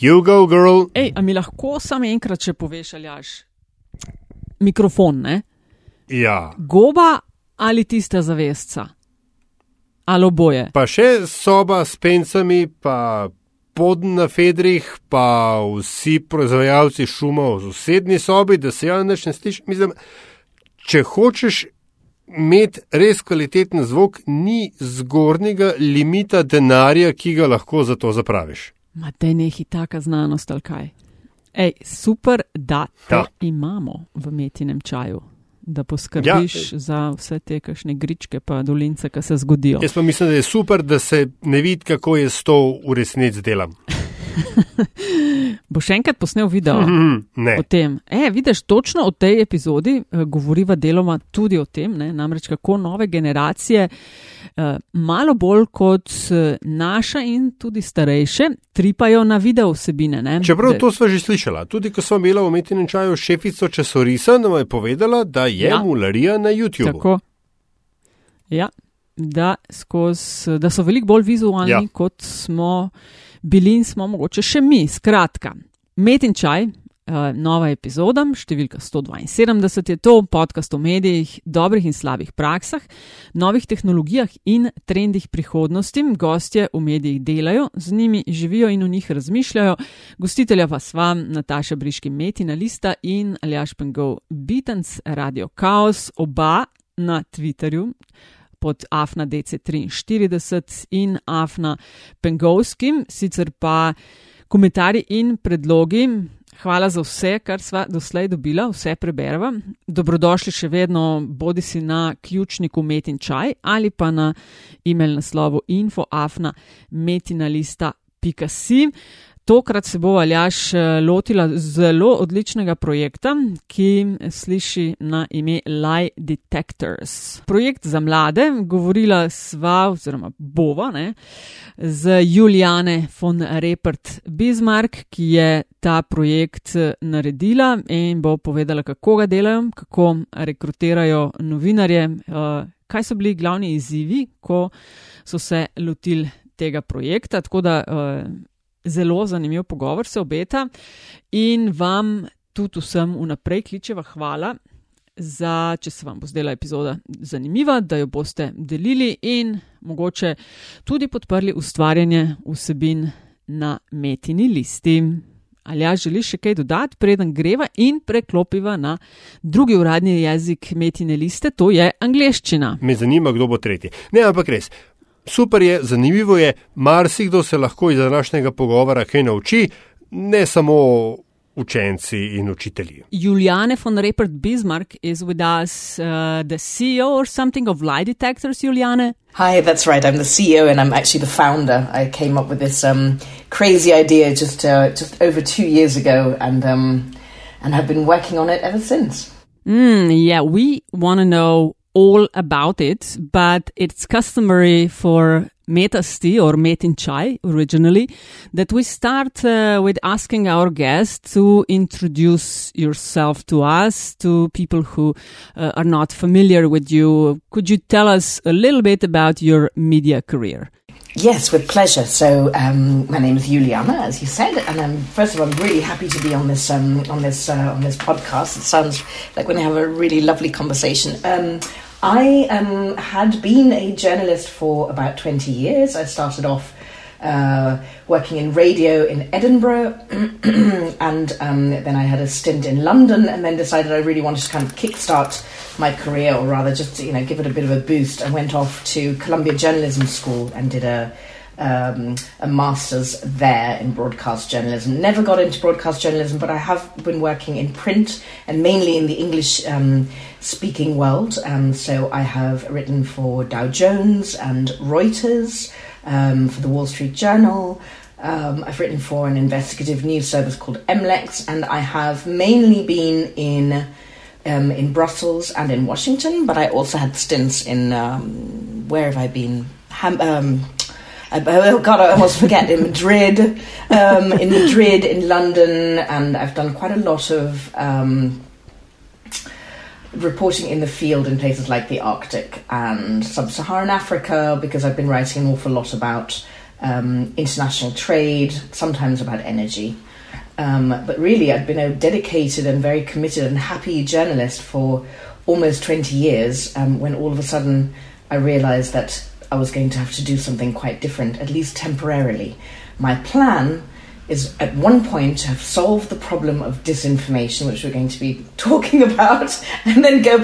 You go, girl. Ej, a mi lahko samo enkrat, če poveš, ali jaš mikrofon, ne? Ja. Goba ali tista zavestca? Ali oboje? Pa še soba s pencami, pa pod na fedrih, pa vsi proizvajalci šumov v sosednji sobi, da se javno ne sliši. Mislim, če hočeš imeti res kvaliteten zvok, ni zgornjega limita denarja, ki ga lahko za to zapraviš. Ma te nehi taka znanost ali kaj. Ej, super, da te Ja. imamo v metinem čaju, da poskrbiš Ja. za vse te kakšne gričke pa dolince, ki se zgodijo. Jaz pa mislim, da je super, da se ne vidi, kako je s to v resnici delam. Boš enkrat posnel video Mhm, Ne. o tem? E, vidiš, točno o tej epizodi eh, govoriva deloma tudi o tem, ne? namreč kako nove generacije, eh, malo bolj kot eh, naša in tudi starejše, tripajo na video vsebine. Ne? Čeprav to smo že slišali, tudi ko smo imeli v umetnem čaju šefico časovisa, nam je povedala, da je Ja. mularija na YouTubu. Tako. Ja, da, skoz, da so veliko bolj vizualni. Ja. kot smo bili in smo mogoče še mi. Skratka, Met in čaj. Uh, nova epizoda, številka 172 je to, podcast o medijih, dobrih in slabih praksah, novih tehnologijah in trendih prihodnosti. Gostje v medijih delajo, z njimi živijo in o njih razmišljajo. Gostitelja pa sva Nataša Briški Metina Lista in Aljaš Pengov Beatens Radio Chaos, oba na Twitterju pod Afna DC43 in Afna Pengovskim, sicer pa komentarji in predlogi. Hvala za vse, kar sva doslej dobila, vse preberva. Dobrodošli še vedno, bodi si na ključniku Metin Čaj ali pa na e-mail naslovu infoafna metinalista.si. Tokrat se bo Aljaš eh, lotila zelo odličnega projekta, ki sliši na ime Lie Detectors. Projekt za mlade, govorila sva, oziroma bova, ne, z Juliane von Repert Bismarck, ki je ta projekt eh, naredila in bo povedala, kako ga delajo, kako rekrutirajo novinarje, eh, kaj so bili glavni izzivi, ko so se lotili tega projekta. Tako da eh, zelo zanimiv pogovor se obeta in vam tudi vsem vnaprej kličeva hvala. Za, če se vam bo zdela epizoda zanimiva, da jo boste delili in mogoče tudi podprli ustvarjanje vsebin na metini listi. Ali ja želiš še kaj dodati, preden greva in preklopiva na drugi uradni jezik metine liste, to je angleščina. Me zanima, kdo bo tretji. Ne, ampak res. Super je, zanimivo je, marsikdo se lahko iz današnjega pogovora kaj nauči, ne samo učenci in učitelji. Juliane von Repert Bismarck is with us, uh, the CEO or something of lie detectors, Juliane. Hi, that's right. I'm the CEO and I'm actually the founder. I came up with this um, crazy idea just uh, just over two years ago, and um, and have been working on it ever since. Mm, yeah, we want to know all about it, but it's customary for Metasti or Metin Chai originally that we start uh, with asking our guests to introduce yourself to us, to people who uh, are not familiar with you. Could you tell us a little bit about your media career? Yes, with pleasure. So, um, my name is Juliana, as you said, and um, first of all, I'm really happy to be on this um, on this uh, on this podcast. It sounds like we're going to have a really lovely conversation. I um, had been a journalist for about 20 years. I started off uh, working in radio in Edinburgh, and um, then I had a stint in London, and then decided I really wanted to kind of kickstart my career, or rather, just you know, give it a bit of a boost. I went off to Columbia Journalism School and did a um, a master's there in broadcast journalism. Never got into broadcast journalism, but I have been working in print and mainly in the English um, speaking world. Um, so I have written for Dow Jones and Reuters, um, for the Wall Street Journal. Um, I've written for an investigative news service called MLex, and I have mainly been in um, in Brussels and in Washington, but I also had stints in um, where have I been? Ham- um, oh God, I almost forget in Madrid, um, in Madrid, in London, and I've done quite a lot of um, reporting in the field in places like the Arctic and Sub-Saharan Africa because I've been writing an awful lot about um, international trade, sometimes about energy. Um, but really, I'd been a dedicated and very committed and happy journalist for almost 20 years um, when all of a sudden I realized that I was going to have to do something quite different, at least temporarily. My plan is at one point to have solved the problem of disinformation, which we're going to be talking about, and then go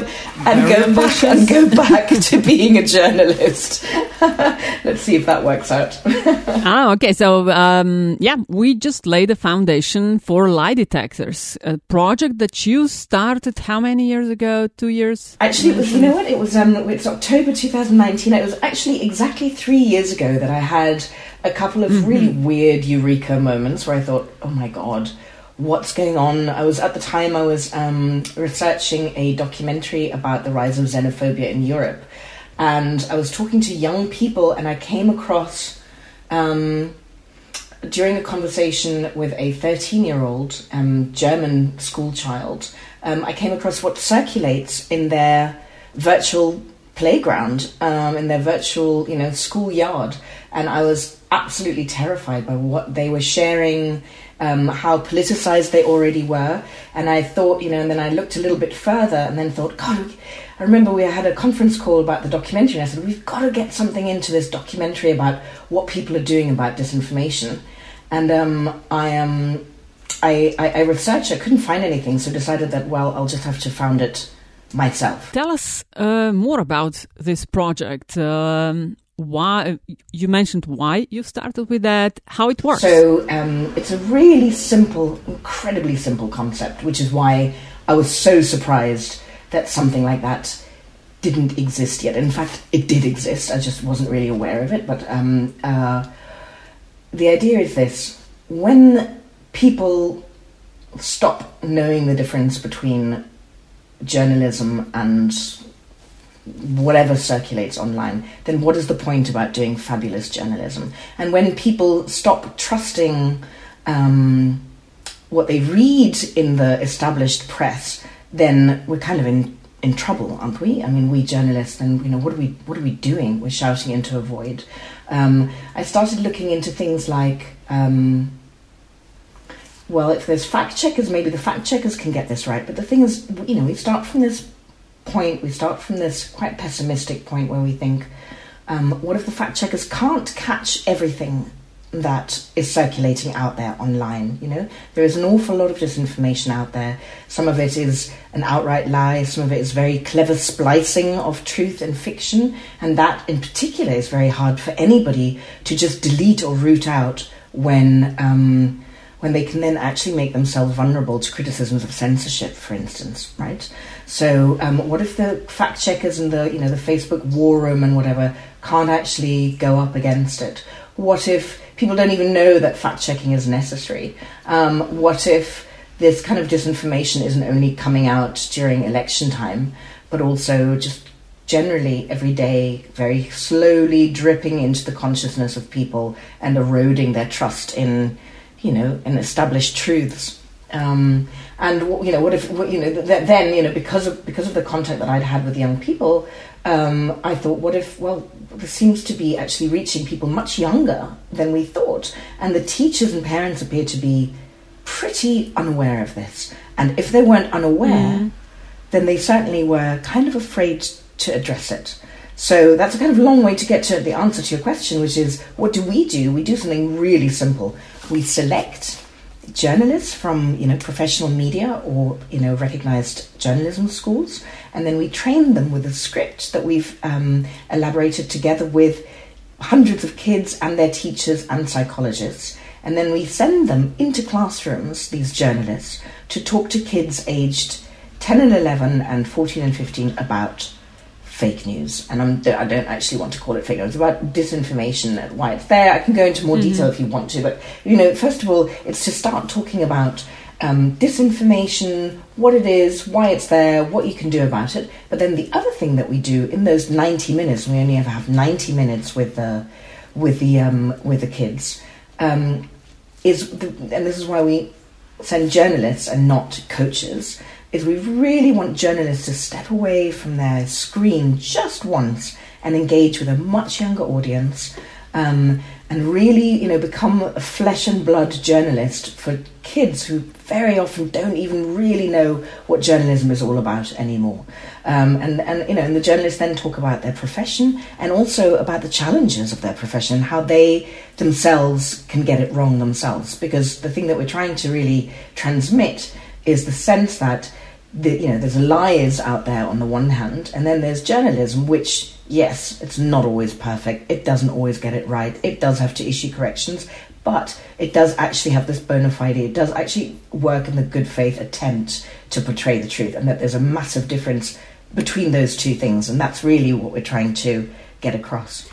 and Very go back and go back to being a journalist. Let's see if that works out. ah, okay. So, um, yeah, we just laid the foundation for lie detectors, a project that you started how many years ago? Two years? Actually, it was, you know what? It was um, it's October 2019. It was actually exactly three years ago that I had a couple of really weird eureka moments where I thought, oh my god, what's going on? I was at the time I was um, researching a documentary about the rise of xenophobia in Europe, and I was talking to young people, and I came across. Um, during a conversation with a 13 year old um, German school child, um, I came across what circulates in their virtual playground, um, in their virtual, you know, schoolyard. And I was absolutely terrified by what they were sharing, um, how politicized they already were. And I thought, you know, and then I looked a little bit further and then thought, God, I remember we had a conference call about the documentary, and I said, we've got to get something into this documentary about what people are doing about disinformation. And um, I um, I, I, I researched, I couldn't find anything, so decided that, well, I'll just have to found it myself. Tell us uh, more about this project. Um, why you mentioned why you started with that, how it works. So um, it's a really simple, incredibly simple concept, which is why I was so surprised that something like that didn't exist yet. In fact, it did exist. I just wasn't really aware of it. But um, uh, the idea is this: when people stop knowing the difference between journalism and whatever circulates online, then what is the point about doing fabulous journalism? And when people stop trusting um, what they read in the established press, then we're kind of in, in trouble, aren't we? I mean, we journalists, and you know, what are we what are we doing? We're shouting into a void. Um, I started looking into things like. Um, well, if there's fact checkers, maybe the fact checkers can get this right. But the thing is, you know, we start from this point, we start from this quite pessimistic point where we think, um, what if the fact checkers can't catch everything that is circulating out there online? You know, there is an awful lot of disinformation out there. Some of it is an outright lie, some of it is very clever splicing of truth and fiction, and that in particular is very hard for anybody to just delete or root out when. Um, when they can then actually make themselves vulnerable to criticisms of censorship, for instance, right? So, um, what if the fact checkers and the you know the Facebook war room and whatever can't actually go up against it? What if people don't even know that fact checking is necessary? Um, what if this kind of disinformation isn't only coming out during election time, but also just generally every day, very slowly dripping into the consciousness of people and eroding their trust in you know, and established truths. Um, and you know, what if you know th- then you know because of because of the contact that I'd had with young people, um, I thought, what if well, this seems to be actually reaching people much younger than we thought, and the teachers and parents appear to be pretty unaware of this. And if they weren't unaware, Mm. then they certainly were kind of afraid to address it. So that's a kind of long way to get to the answer to your question, which is what do we do? We do something really simple. We select journalists from you know professional media or you know recognized journalism schools, and then we train them with a script that we've um, elaborated together with hundreds of kids and their teachers and psychologists. And then we send them into classrooms, these journalists, to talk to kids aged 10 and 11 and 14 and 15 about fake news. And I'm, I don't actually want to call it fake news. It's about disinformation and why it's there. I can go into more detail if you want to. But, you know, first of all, it's to start talking about um, disinformation, what it is, why it's there, what you can do about it. But then the other thing that we do in those 90 minutes, we only ever have 90 minutes with the, with the, um, with the kids, um, is, the, and this is why we send journalists and not coaches, is we really want journalists to step away from their screen just once and engage with a much younger audience. Um, and really, you know, become a flesh and blood journalist for kids who very often don't even really know what journalism is all about anymore. Um, and, and, you know, and the journalists then talk about their profession and also about the challenges of their profession, how they themselves can get it wrong themselves. Because the thing that we're trying to really transmit is the sense that the, you know, there's lies out there on the one hand, and then there's journalism, which yes, it's not always perfect. It doesn't always get it right. It does have to issue corrections, but it does actually have this bona fide. It does actually work in the good faith attempt to portray the truth, and that there's a massive difference between those two things, and that's really what we're trying to get across.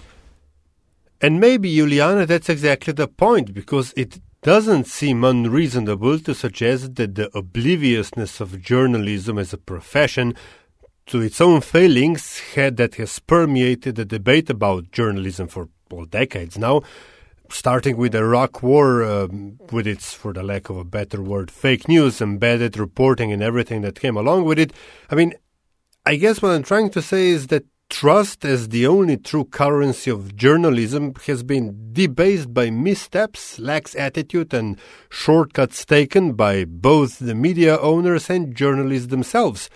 And maybe, Juliana, that's exactly the point, because it doesn't seem unreasonable to suggest that the obliviousness of journalism as a profession to its own failings had that has permeated the debate about journalism for well, decades now, starting with the Iraq War, um, with its, for the lack of a better word, fake news, embedded reporting, and everything that came along with it. I mean, I guess what I'm trying to say is that trust as the only true currency of journalism has been debased by missteps, lax attitude, and shortcuts taken by both the media owners and journalists themselves.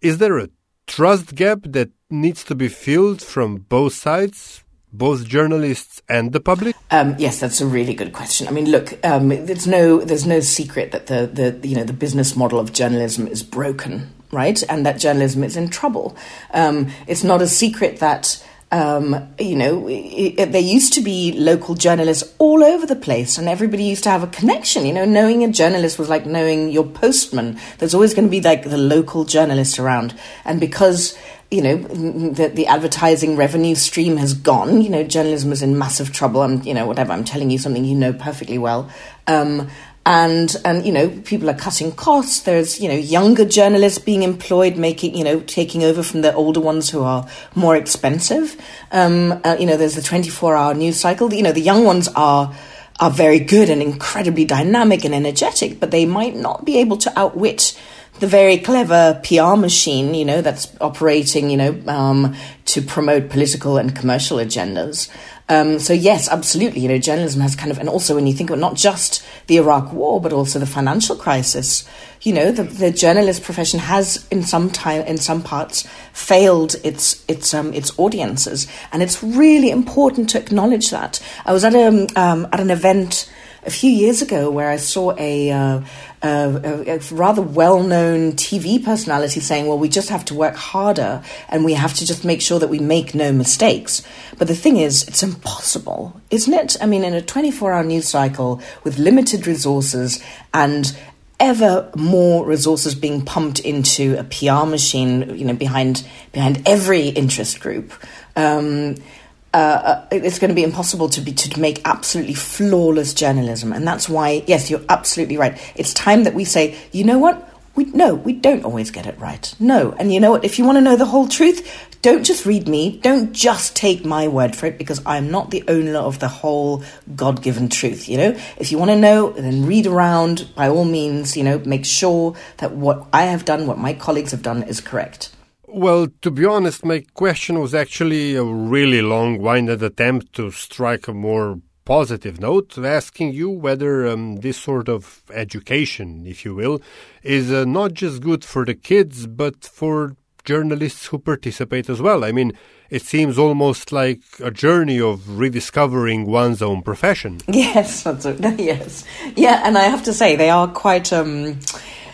Is there a trust gap that needs to be filled from both sides, both journalists and the public? Um, yes, that's a really good question. I mean, look, um, there's no there's no secret that the, the you know the business model of journalism is broken, right? And that journalism is in trouble. Um, it's not a secret that um, you know, it, it, there used to be local journalists all over the place, and everybody used to have a connection. You know, knowing a journalist was like knowing your postman. There's always going to be like the local journalist around, and because you know the, the advertising revenue stream has gone, you know, journalism is in massive trouble. I'm, you know, whatever. I'm telling you something you know perfectly well. Um, and and you know people are cutting costs. There's you know younger journalists being employed making you know taking over from the older ones who are more expensive. Um, uh, you know there's the 24 hour news cycle. You know the young ones are are very good and incredibly dynamic and energetic but they might not be able to outwit the very clever PR machine, you know, that's operating, you know, um, to promote political and commercial agendas. Um, so yes, absolutely. You know, journalism has kind of, and also when you think of not just the Iraq War, but also the financial crisis, you know, the, the journalist profession has, in some time, in some parts, failed its its um, its audiences, and it's really important to acknowledge that. I was at a um, at an event a few years ago where I saw a, uh, a, rather well known TV personality saying, well, we just have to work harder and we have to just make sure that we make no mistakes. But the thing is, it's impossible, isn't it? I mean, in a 24 hour news cycle with limited resources and ever more resources being pumped into a PR machine, you know, behind behind every interest group. Um, uh, it's going to be impossible to be to make absolutely flawless journalism, and that's why, yes, you're absolutely right. It's time that we say, you know what? We no, we don't always get it right. No, and you know what? If you want to know the whole truth, don't just read me. Don't just take my word for it, because I'm not the owner of the whole God-given truth. You know, if you want to know, then read around. By all means, you know, make sure that what I have done, what my colleagues have done, is correct. Well, to be honest, my question was actually a really long winded attempt to strike a more positive note, asking you whether um, this sort of education, if you will, is uh, not just good for the kids, but for journalists who participate as well. I mean, it seems almost like a journey of rediscovering one's own profession. Yes, that's a, yes, yeah, and I have to say they are quite. Um,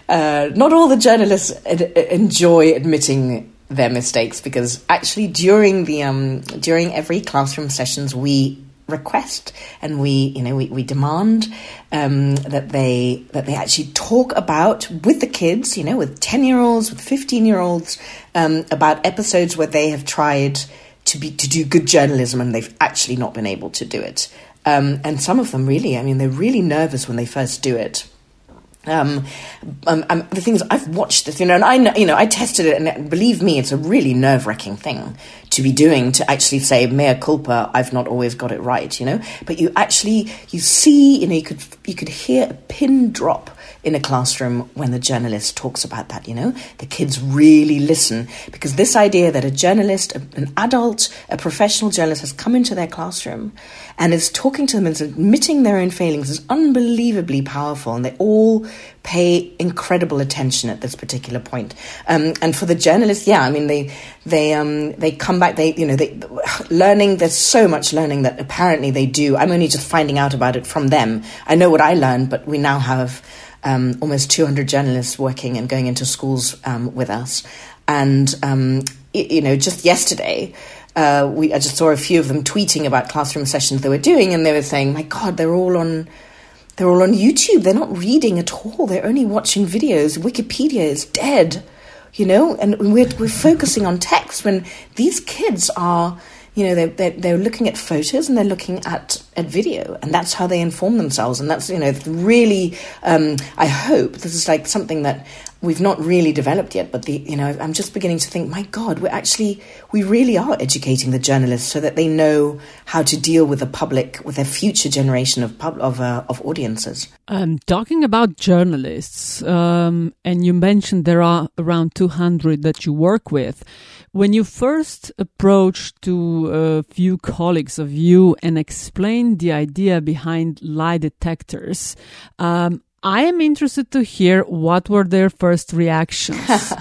uh, not all the journalists enjoy admitting their mistakes because actually during the um, during every classroom sessions we request and we you know we, we demand um, that they that they actually talk about with the kids you know with 10 year olds with 15 year olds um, about episodes where they have tried to be to do good journalism and they've actually not been able to do it. Um, and some of them really i mean they're really nervous when they first do it um, um, um, the things I've watched this, you know, and I you know, I tested it, and believe me, it's a really nerve wracking thing to be doing to actually say mea culpa. I've not always got it right, you know. But you actually you see, you know, you could you could hear a pin drop in a classroom when the journalist talks about that, you know? The kids really listen because this idea that a journalist, an adult, a professional journalist has come into their classroom and is talking to them and is admitting their own failings is unbelievably powerful and they all pay incredible attention at this particular point. Um, and for the journalists, yeah, I mean, they, they, um, they come back, they, you know, they, learning, there's so much learning that apparently they do. I'm only just finding out about it from them. I know what I learned, but we now have um, almost 200 journalists working and going into schools um, with us. And, um, you know, just yesterday, uh, we, I just saw a few of them tweeting about classroom sessions they were doing, and they were saying, my God, they're all on. They're all on YouTube. They're not reading at all. They're only watching videos. Wikipedia is dead, you know. And we're we're focusing on text when these kids are you know, they're, they're, they're, looking at photos and they're looking at, at video, and that's how they inform themselves. And that's, you know, really, um, I hope this is like something that we've not really developed yet, but the, you know, I'm just beginning to think, my God, we're actually, we really are educating the journalists so that they know how to deal with the public, with their future generation of pub, of, uh, of audiences. Um, talking about journalists, um, and you mentioned there are around 200 that you work with. When you first approached to a few colleagues of you and explained the idea behind lie detectors, um, I am interested to hear what were their first reactions.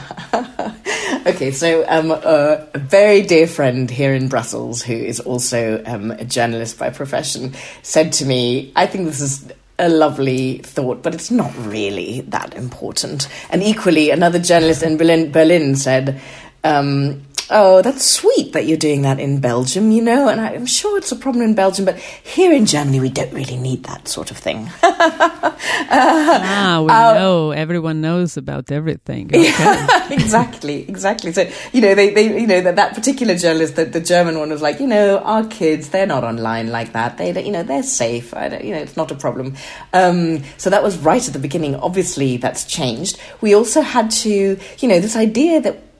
okay, so um, a very dear friend here in Brussels, who is also um, a journalist by profession, said to me, I think this is a lovely thought, but it's not really that important. And equally, another journalist in Berlin, Berlin said, um, oh, that's sweet that you're doing that in Belgium, you know, and I'm sure it's a problem in Belgium, but here in Germany, we don't really need that sort of thing. uh, ah, we uh, know. Everyone knows about everything. Okay. Yeah, exactly, exactly. So, you know, they, they you know, that, that particular journalist, the, the German one was like, you know, our kids, they're not online like that. They, you know, they're safe. I you know, it's not a problem. Um, so that was right at the beginning. Obviously, that's changed. We also had to, you know, this idea that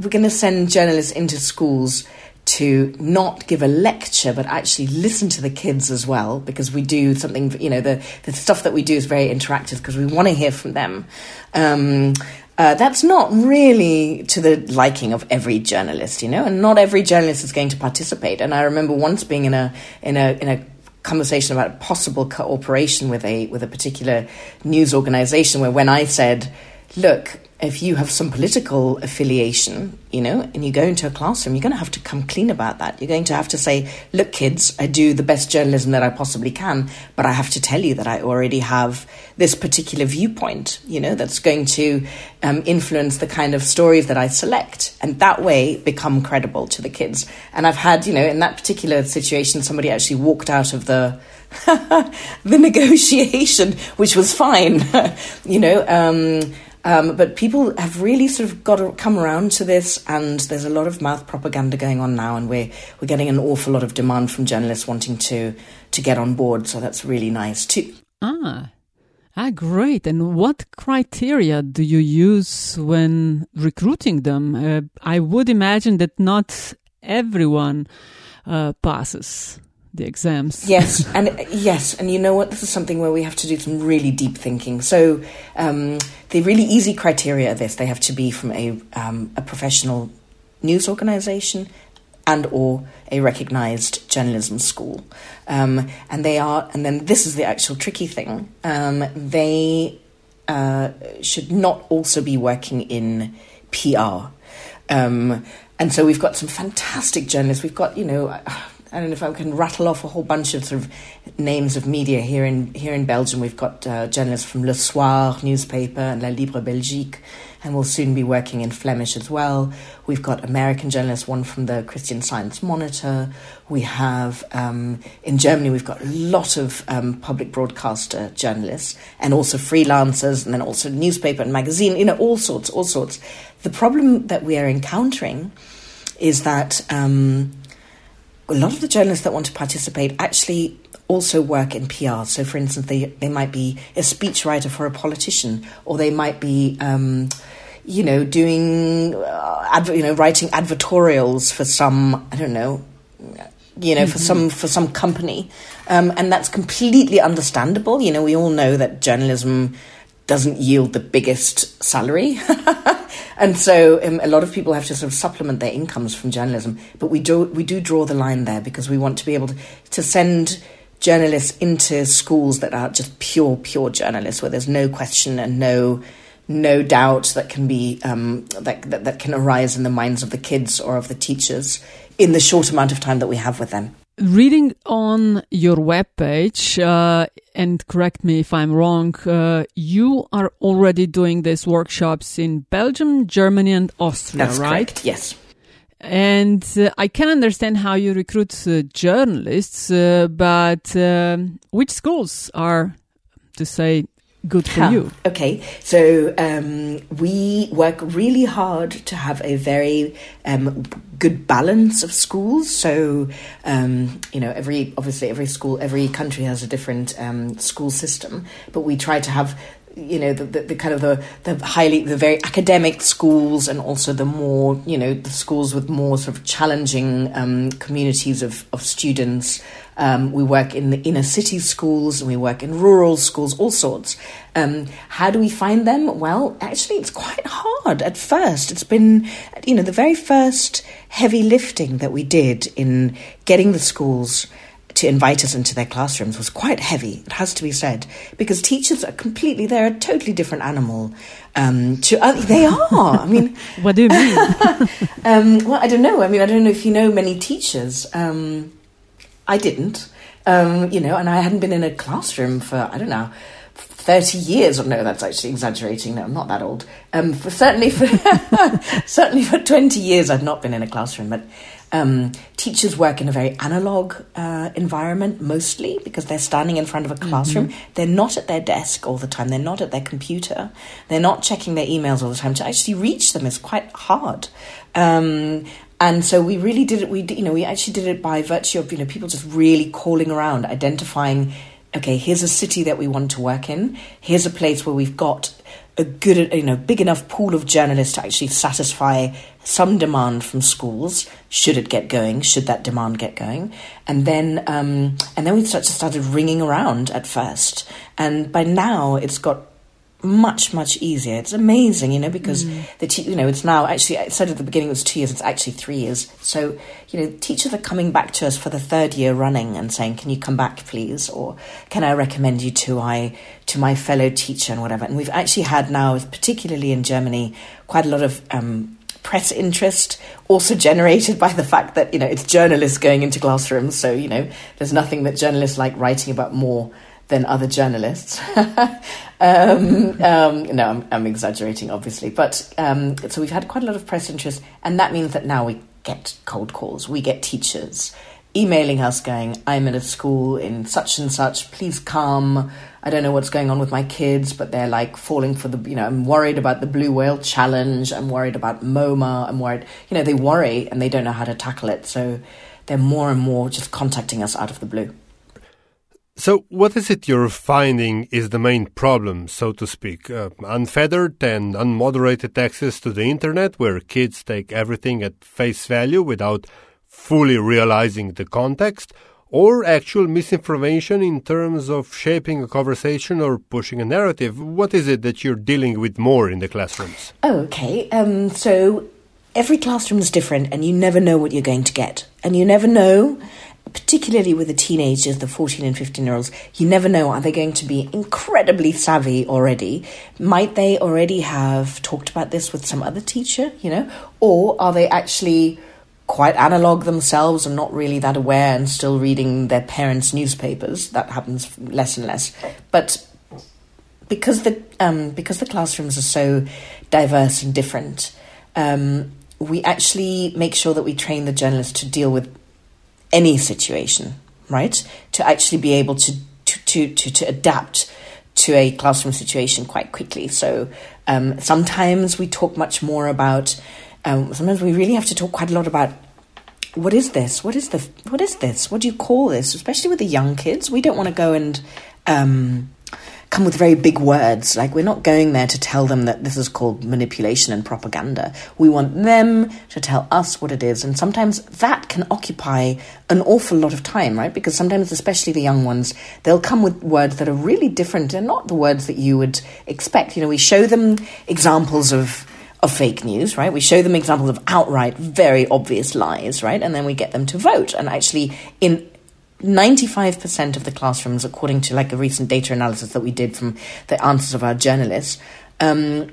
we're going to send journalists into schools to not give a lecture but actually listen to the kids as well because we do something you know the, the stuff that we do is very interactive because we want to hear from them. Um, uh, that's not really to the liking of every journalist you know and not every journalist is going to participate. And i remember once being in a in a in a conversation about possible cooperation with a with a particular news organization where when i said look if you have some political affiliation, you know, and you go into a classroom, you're going to have to come clean about that. You're going to have to say, look, kids, I do the best journalism that I possibly can, but I have to tell you that I already have this particular viewpoint, you know, that's going to um, influence the kind of stories that I select. And that way become credible to the kids. And I've had, you know, in that particular situation, somebody actually walked out of the the negotiation, which was fine, you know. Um, um, but people have really sort of got to come around to this, and there's a lot of mouth propaganda going on now, and we're we're getting an awful lot of demand from journalists wanting to to get on board. So that's really nice too. Ah. Ah, great. And what criteria do you use when recruiting them? Uh, I would imagine that not everyone uh, passes the exams. Yes, and yes, and you know what? This is something where we have to do some really deep thinking. So um, the really easy criteria of this they have to be from a um, a professional news organisation and or a recognised journalism school, um, and they are. And then this is the actual tricky thing. Um, they uh, should not also be working in PR. Um, and so we've got some fantastic journalists. We've got, you know, I don't know if I can rattle off a whole bunch of sort of names of media here in here in Belgium. We've got uh, journalists from Le Soir newspaper and La Libre Belgique, and we'll soon be working in Flemish as well. We've got American journalists, one from the Christian Science Monitor. We have um, in Germany we've got a lot of um, public broadcaster journalists and also freelancers, and then also newspaper and magazine. You know, all sorts, all sorts. The problem that we are encountering is that. Um, a lot of the journalists that want to participate actually also work in PR. So, for instance, they, they might be a speechwriter for a politician, or they might be, um, you know, doing, uh, adver- you know, writing advertorials for some, I don't know, you know, for some for some company, um, and that's completely understandable. You know, we all know that journalism doesn't yield the biggest salary, and so um, a lot of people have to sort of supplement their incomes from journalism. But we do we do draw the line there because we want to be able to, to send journalists into schools that are just pure pure journalists, where there's no question and no no doubt that can be um, that, that that can arise in the minds of the kids or of the teachers in the short amount of time that we have with them. Reading on your webpage, uh, and correct me if I'm wrong, uh, you are already doing these workshops in Belgium, Germany, and Austria, That's right? correct. Yes. And uh, I can understand how you recruit uh, journalists, uh, but um, which schools are, to say, good for Huh. you? Okay, so um, we work really hard to have a very um, good balance of schools. So um, you know, every obviously every school, every country has a different um, school system, but we try to have you know the, the, the kind of the, the highly the very academic schools and also the more you know the schools with more sort of challenging um, communities of, of students. Um, we work in the inner city schools and we work in rural schools all sorts. Um, how do we find them? Well actually it's quite hard. At first it's been you know the very first heavy lifting that we did in getting the schools to invite us into their classrooms was quite heavy, it has to be said, because teachers are completely, they're a totally different animal um, to other, they are. I mean, What do you mean? um, well, I don't know. I mean, I don't know if you know many teachers. Um, I didn't, um, you know, and I hadn't been in a classroom for, I don't know, 30 years or no that's actually exaggerating no i'm not that old um, for certainly for certainly for 20 years i've not been in a classroom but um, teachers work in a very analog uh, environment mostly because they're standing in front of a classroom. They're not at their desk all the time. They're not at their computer. They're not checking their emails all the time. To actually reach them is quite hard. Um, and so we really did it. We you know we actually did it by virtue of you know people just really calling around identifying okay here's a city that we want to work in. Here's a place where we've got a good you know big enough pool of journalists to actually satisfy some demand from schools should it get going should that demand get going. And then um, and then we started started ringing around at first. And by now it's got much much easier. It's amazing you know because the te- you know it's now actually I said at the beginning it was two years it's actually three years. So you know teachers are coming back to us for the third year running and saying can you come back please? Or can I recommend you to I to my fellow teacher? and whatever. And we've actually had now particularly in Germany quite a lot of um, press interest also generated by the fact that you know it's journalists going into classrooms so you know there's nothing that journalists like writing about more than other journalists. um, um, no, I'm, I'm exaggerating, obviously. But um, so we've had quite a lot of press interest, and that means that now we get cold calls. We get teachers emailing us going, I'm at a school in such and such, please come. I don't know what's going on with my kids, but they're like falling for the, you know, I'm worried about the Blue Whale Challenge. I'm worried about Momo. I'm worried, you know, they worry and they don't know how to tackle it. So they're more and more just contacting us out of the blue. So, what is it you're finding is the main problem, so to speak? Uh, unfettered and unmoderated access to the internet, where kids take everything at face value without fully realizing the context, or actual misinformation in terms of shaping a conversation or pushing a narrative? What is it that you're dealing with more in the classrooms? Oh, okay. Um, so every classroom is different, and you never know what you're going to get. And you never know, particularly with the teenagers, the 14 and 15 year olds, you never know are they going to be incredibly savvy already? Might they already have talked about this with some other teacher, you know? Or are they actually quite analog themselves and not really that aware and still reading their parents' newspapers? That happens less and less. But because the um, because the classrooms are so diverse and different, um, we actually make sure that we train the journalists to deal with any situation, right? To actually be able to to to to, to adapt to a classroom situation quite quickly. So um, sometimes we talk much more about. Um, sometimes we really have to talk quite a lot about what is this? What is the what is this? What do you call this? Especially with the young kids, we don't want to go and um, come with very big words. Like we're not going there to tell them that this is called manipulation and propaganda. We want them to tell us what it is. And sometimes that can occupy an awful lot of time, right? Because sometimes, especially the young ones, they'll come with words that are really different and not the words that you would expect. You know, we show them examples of of fake news, right? We show them examples of outright, very obvious lies, right? And then we get them to vote. And actually, in 95% of the classrooms, according to like a recent data analysis that we did from the answers of our journalists, um,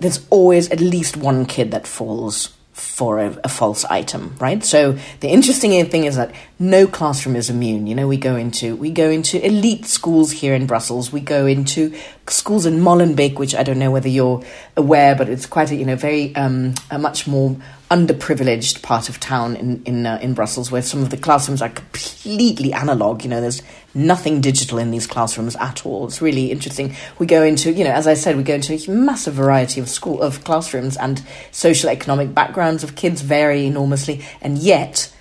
there's always at least one kid that falls for a, a, false item, right? So the interesting thing is that no classroom is immune. You know, we go into we go into elite schools here in Brussels. We go into schools in Molenbeek, which I don't know whether you're aware, but it's quite a you know very um, a much more underprivileged part of town in in uh, in Brussels, where some of the classrooms are completely analog. You know, there's nothing digital in these classrooms at all. It's really interesting. We go into, you know, as I said, we go into a massive variety of school of classrooms, and social economic backgrounds of kids vary enormously, and yet.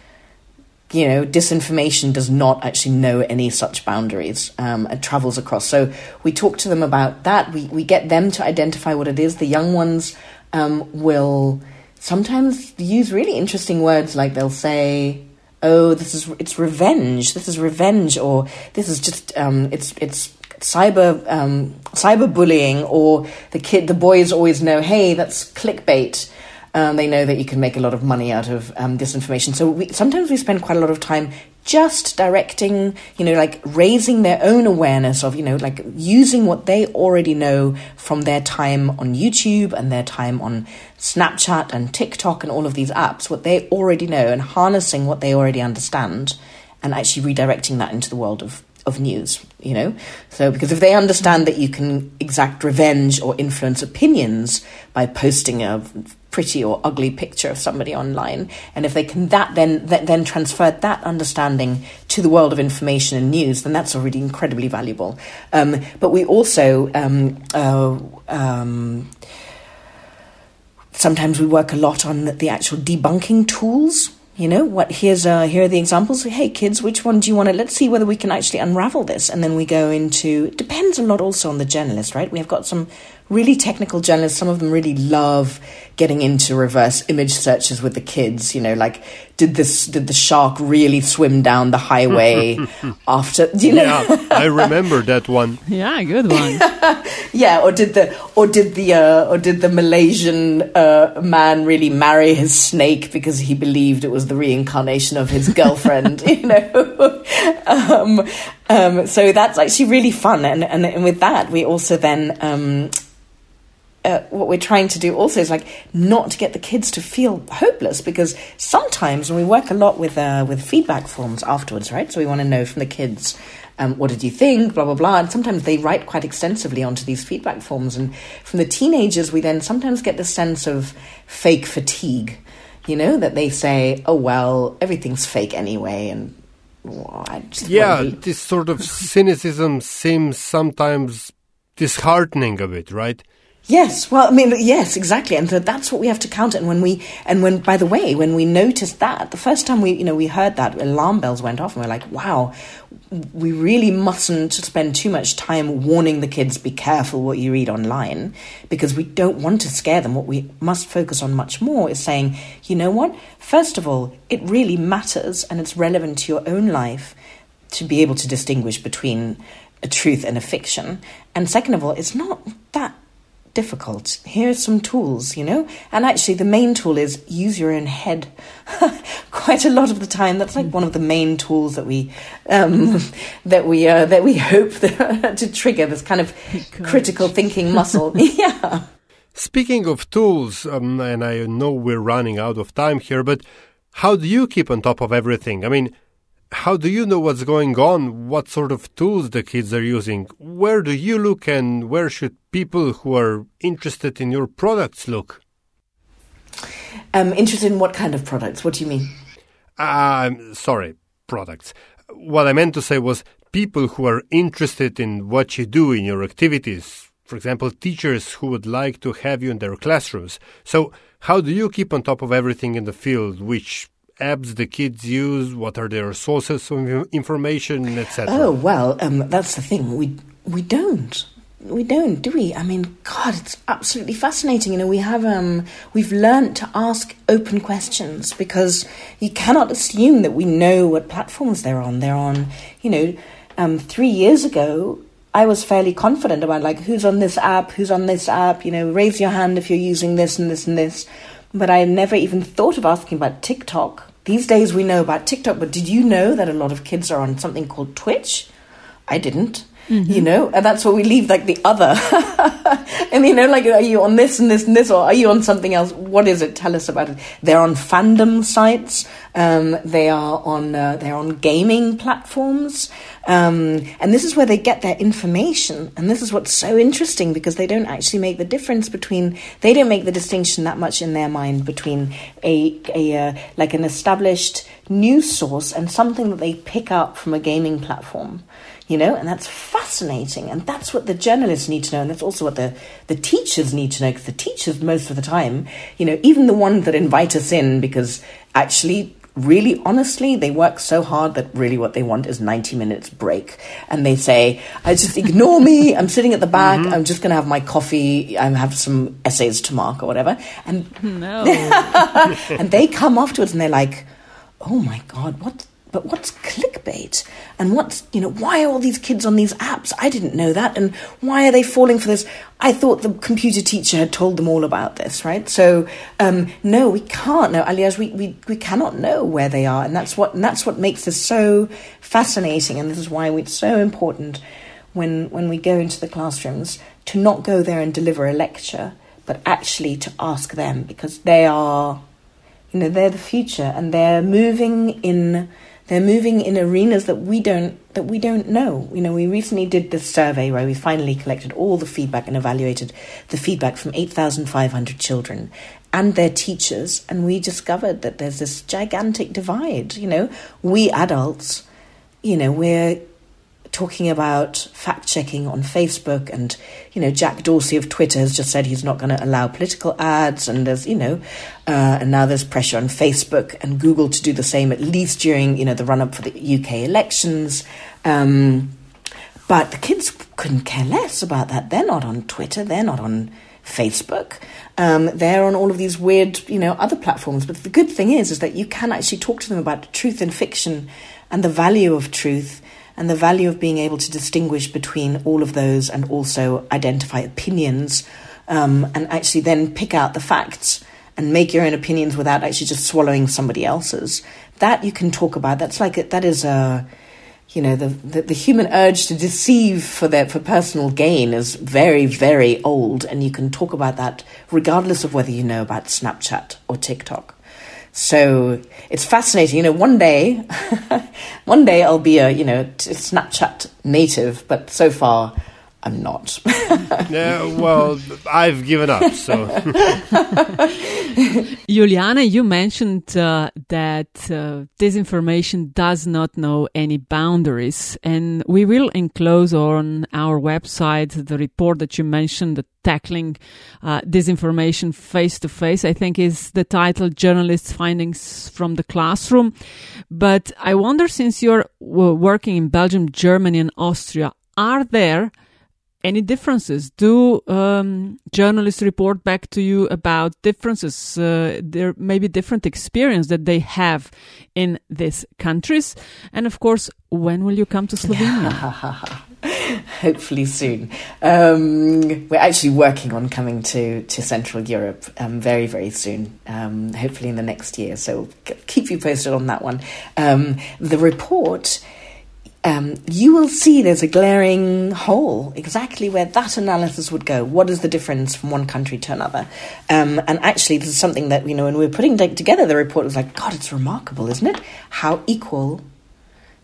You know, disinformation does not actually know any such boundaries. Um, it travels across. So we talk to them about that. We we get them to identify what it is. The young ones um, will sometimes use really interesting words like they'll say oh this is it's revenge this is revenge or this is just um, it's it's cyber um, cyberbullying or the kid the boys always know hey that's clickbait um, they know that you can make a lot of money out of um, disinformation so we, sometimes we spend quite a lot of time just directing, you know, like raising their own awareness of, you know, like using what they already know from their time on YouTube and their time on Snapchat and TikTok and all of these apps, what they already know and harnessing what they already understand and actually redirecting that into the world of of news, you know? So, because if they understand that you can exact revenge or influence opinions by posting a pretty or ugly picture of somebody online, and if they can that then that, then transfer that understanding to the world of information and news, then that's already incredibly valuable. Um, but we also um, uh, um, sometimes we work a lot on the actual debunking tools you know what here's uh here are the examples. Hey kids which one do you want to let's see whether we can actually unravel this. And then we go into it depends a lot also on the journalist right? We have got some really technical journalists, some of them really love getting into reverse image searches with the kids. You know, like did this did the shark really swim down the highway after? You know, yeah, I remember that one. Yeah, good one. yeah, or did the or did the uh, or did the Malaysian uh, man really marry his snake because he believed it was the reincarnation of his girlfriend? you know, um, um, so that's actually really fun, and, and and with that we also then. Um, uh, what we're trying to do also is like not to get the kids to feel hopeless because sometimes when we work a lot with uh, with feedback forms afterwards, right? So we want to know from the kids. Um, what did you think? Blah blah blah. And sometimes they write quite extensively onto these feedback forms. And from the teenagers, we then sometimes get the sense of fake fatigue. You know that they say, "Oh well, everything's fake anyway," and well, yeah, this sort of cynicism seems sometimes disheartening a bit, right? Yes, well, I mean, yes, exactly, and that's what we have to counter. And when we, and when, by the way, when we noticed that the first time we, you know, we heard that alarm bells went off, and we're like, wow, we really mustn't spend too much time warning the kids, be careful what you read online, because we don't want to scare them. What we must focus on much more is saying, you know what? First of all, it really matters, and it's relevant to your own life to be able to distinguish between a truth and a fiction. And second of all, it's not that difficult. Here's some tools, you know? And actually, the main tool is use your own head. Quite a lot of the time, that's like one of the main tools that we um, that we uh, that we hope to trigger this kind of critical thinking muscle. yeah. Speaking of tools, um, and I know we're running out of time here, but how do you keep on top of everything? I mean, how do you know what's going on? What sort of tools the kids are using? Where do you look and where should people who are interested in your products look? Um, interested in what kind of products? What do you mean? Um, sorry, products. What I meant to say was people who are interested in what you do in your activities. For example, teachers who would like to have you in their classrooms. So, how do you keep on top of everything in the field, which apps the kids use? What are their sources of information, etc.? Oh well, um, that's the thing. We we don't we don't, do we? I mean, God, it's absolutely fascinating. You know, we have um, we've learned to ask open questions because you cannot assume that we know what platforms they're on. They're on, you know, um, three years ago, I was fairly confident about like who's on this app, who's on this app. You know, raise your hand if you're using this and this and this. But I never even thought of asking about TikTok. These days we know about TikTok, but did you know that a lot of kids are on something called Twitch? I didn't. Mm-hmm. You know, and that's where we leave like the other. and you know, like, are you on this and this and this, or are you on something else? What is it? Tell us about it. They're on fandom sites. Um, they are on uh, they're on gaming platforms, um, and this is where they get their information. And this is what's so interesting because they don't actually make the difference between they don't make the distinction that much in their mind between a a uh, like an established news source and something that they pick up from a gaming platform you know, and that's fascinating. And that's what the journalists need to know. And that's also what the, the teachers need to know, because the teachers, most of the time, you know, even the ones that invite us in, because actually, really honestly, they work so hard that really what they want is 90 minutes break. And they say, I just ignore me. I'm sitting at the back. Mm-hmm. I'm just going to have my coffee. I have some essays to mark or whatever. And, no. and they come afterwards and they're like, oh my God, what? But what's clickbait? And what's, you know, why are all these kids on these apps? I didn't know that. And why are they falling for this? I thought the computer teacher had told them all about this, right? So, um, no, we can't know. Alias, we, we, we cannot know where they are. And that's what, and that's what makes this so fascinating. And this is why it's so important when, when we go into the classrooms to not go there and deliver a lecture, but actually to ask them because they are, you know, they're the future and they're moving in they're moving in arenas that we don't that we don't know. You know, we recently did this survey where we finally collected all the feedback and evaluated the feedback from 8,500 children and their teachers, and we discovered that there's this gigantic divide. You know, we adults, you know, we're talking about fact checking on Facebook, and you know Jack Dorsey of Twitter has just said he's not going to allow political ads, and there's you know, uh, and now there's pressure on Facebook and Google to do the same, at least during you know the run up for the UK elections. Um, but the kids couldn't care less about that. They're not on Twitter. They're not on Facebook. Um, they're on all of these weird, you know, other platforms. But the good thing is, is that you can actually talk to them about truth and fiction and the value of truth and the value of being able to distinguish between all of those and also identify opinions um, and actually then pick out the facts and make your own opinions without actually just swallowing somebody else's. That you can talk about. That's like that is a you know the, the, the human urge to deceive for their for personal gain is very very old, and you can talk about that regardless of whether you know about Snapchat or TikTok. So it's fascinating. You know, one day, one day I'll be a you know Snapchat native, but so far I'm not. yeah, well, I've given up. So, Juliana, you mentioned uh, that uh, disinformation does not know any boundaries, and we will enclose on our website the report that you mentioned, the tackling uh, disinformation face to face. I think is the title, journalists' findings from the classroom. But I wonder, since you're working in Belgium, Germany, and Austria, are there any differences? Do um, journalists report back to you about differences? Uh, there may be different experience that they have in these countries, and of course, when will you come to Slovenia? Hopefully soon. Um, we're actually working on coming to, to Central Europe um, very, very soon, um, hopefully in the next year. So keep you posted on that one. Um, the report um, you will see there's a glaring hole exactly where that analysis would go. What is the difference from one country to another? Um, and actually, this is something that, you know, when we were putting together the report, it was like, God, it's remarkable, isn't it? How equal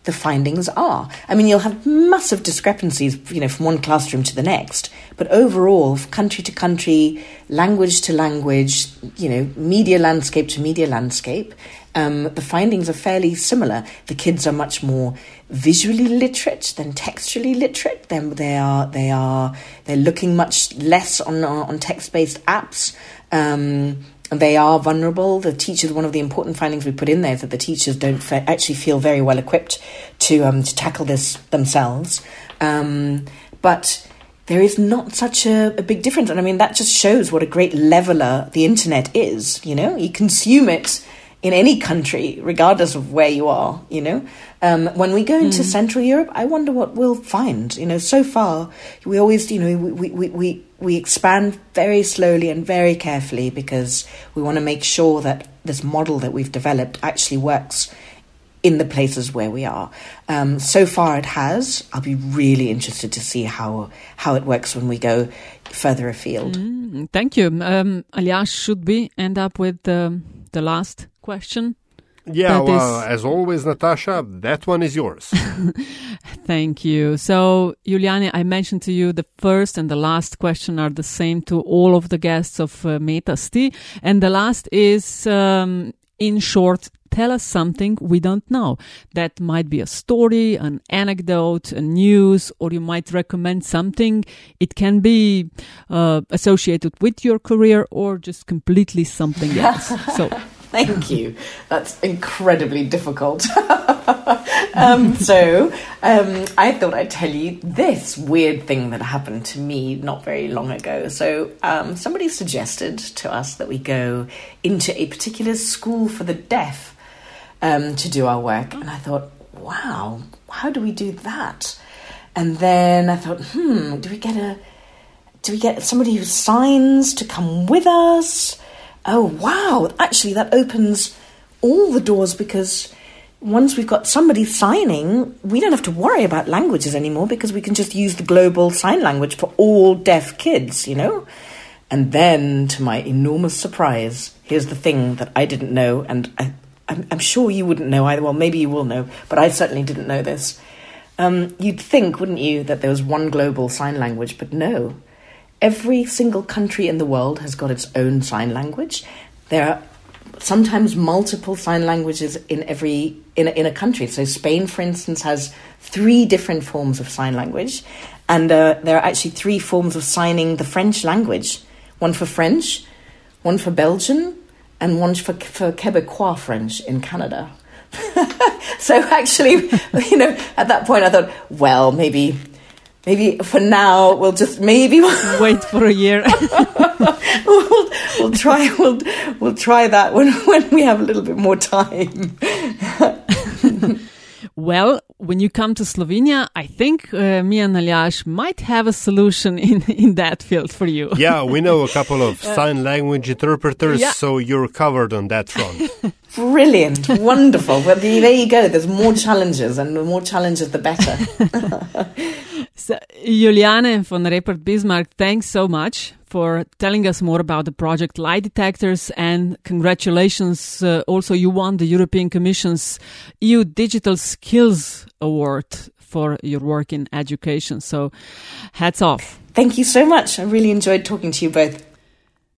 the findings are. I mean, you'll have massive discrepancies, you know, from one classroom to the next, but overall, country to country, language to language, you know, media landscape to media landscape, um, the findings are fairly similar. The kids are much more visually literate than textually literate. Then they are they are they're looking much less on on text based apps. Um, they are vulnerable. The teachers, one of the important findings we put in there is that the teachers don't fe- actually feel very well equipped to um, to tackle this themselves. Um, but there is not such a, a, big difference. And I mean, that just shows what a great leveler the internet is. You know, you consume it in any country, regardless of where you are, you know. Um, when we go into mm. Central Europe, I wonder what we'll find. You know, so far, we always, you know, we, we, we, we expand very slowly and very carefully because we want to make sure that this model that we've developed actually works in the places where we are. Um, so far, it has. I'll be really interested to see how how it works when we go further afield. Mm, thank you, um, Aljaž. Should we end up with the the last question? Yeah, that well, is... as always, Natasha, that one is yours. Thank you. So, Juliane, I mentioned to you the first and the last question are the same to all of the guests of uh, Metasty. And the last is, um, in short, tell us something we don't know. That might be a story, an anecdote, a news, or you might recommend something. It can be uh, associated with your career or just completely something else. so Thank you. That's incredibly difficult. um, so, um, I thought I'd tell you this weird thing that happened to me not very long ago. So, um, somebody suggested to us that we go into a particular school for the deaf um, to do our work. And I thought, wow, how do we do that? And then I thought, hmm, do we get a do we get somebody who signs to come with us? Oh, wow, actually, that opens all the doors because once we've got somebody signing, we don't have to worry about languages anymore because we can just use the global sign language for all deaf kids, you know? And then, to my enormous surprise, here's the thing that I didn't know, and I, am sure you wouldn't know either. Well, maybe you will know, but I certainly didn't know this. Um, you'd think, wouldn't you, that there was one global sign language, but no every single country in the world has got its own sign language. There are sometimes multiple sign languages in every in a, in a country. So Spain, for instance, has three different forms of sign language, and uh, there are actually three forms of signing the French language: one for French, one for Belgian, and one for for Quebecois French in Canada. so actually, you know, at that point, I thought, well, maybe maybe for now we'll just maybe wait for a year. we'll, we'll try we'll we'll try that when when we have a little bit more time. well, when you come to Slovenia, I think uh, me and Aljaž might have a solution in, in that field for you. yeah, we know a couple of uh, sign language interpreters, yeah. so you're covered on that front. Brilliant, wonderful. Well, there you go. There's more challenges, and the more challenges, the better. so, Juliane von Reppert-Bismarck, thanks so much for telling us more about the project Lie Detectors and congratulations. Uh, also, you won the European Commission's EU Digital Skills Award for your work in education. So, hats off. Thank you so much. I really enjoyed talking to you both.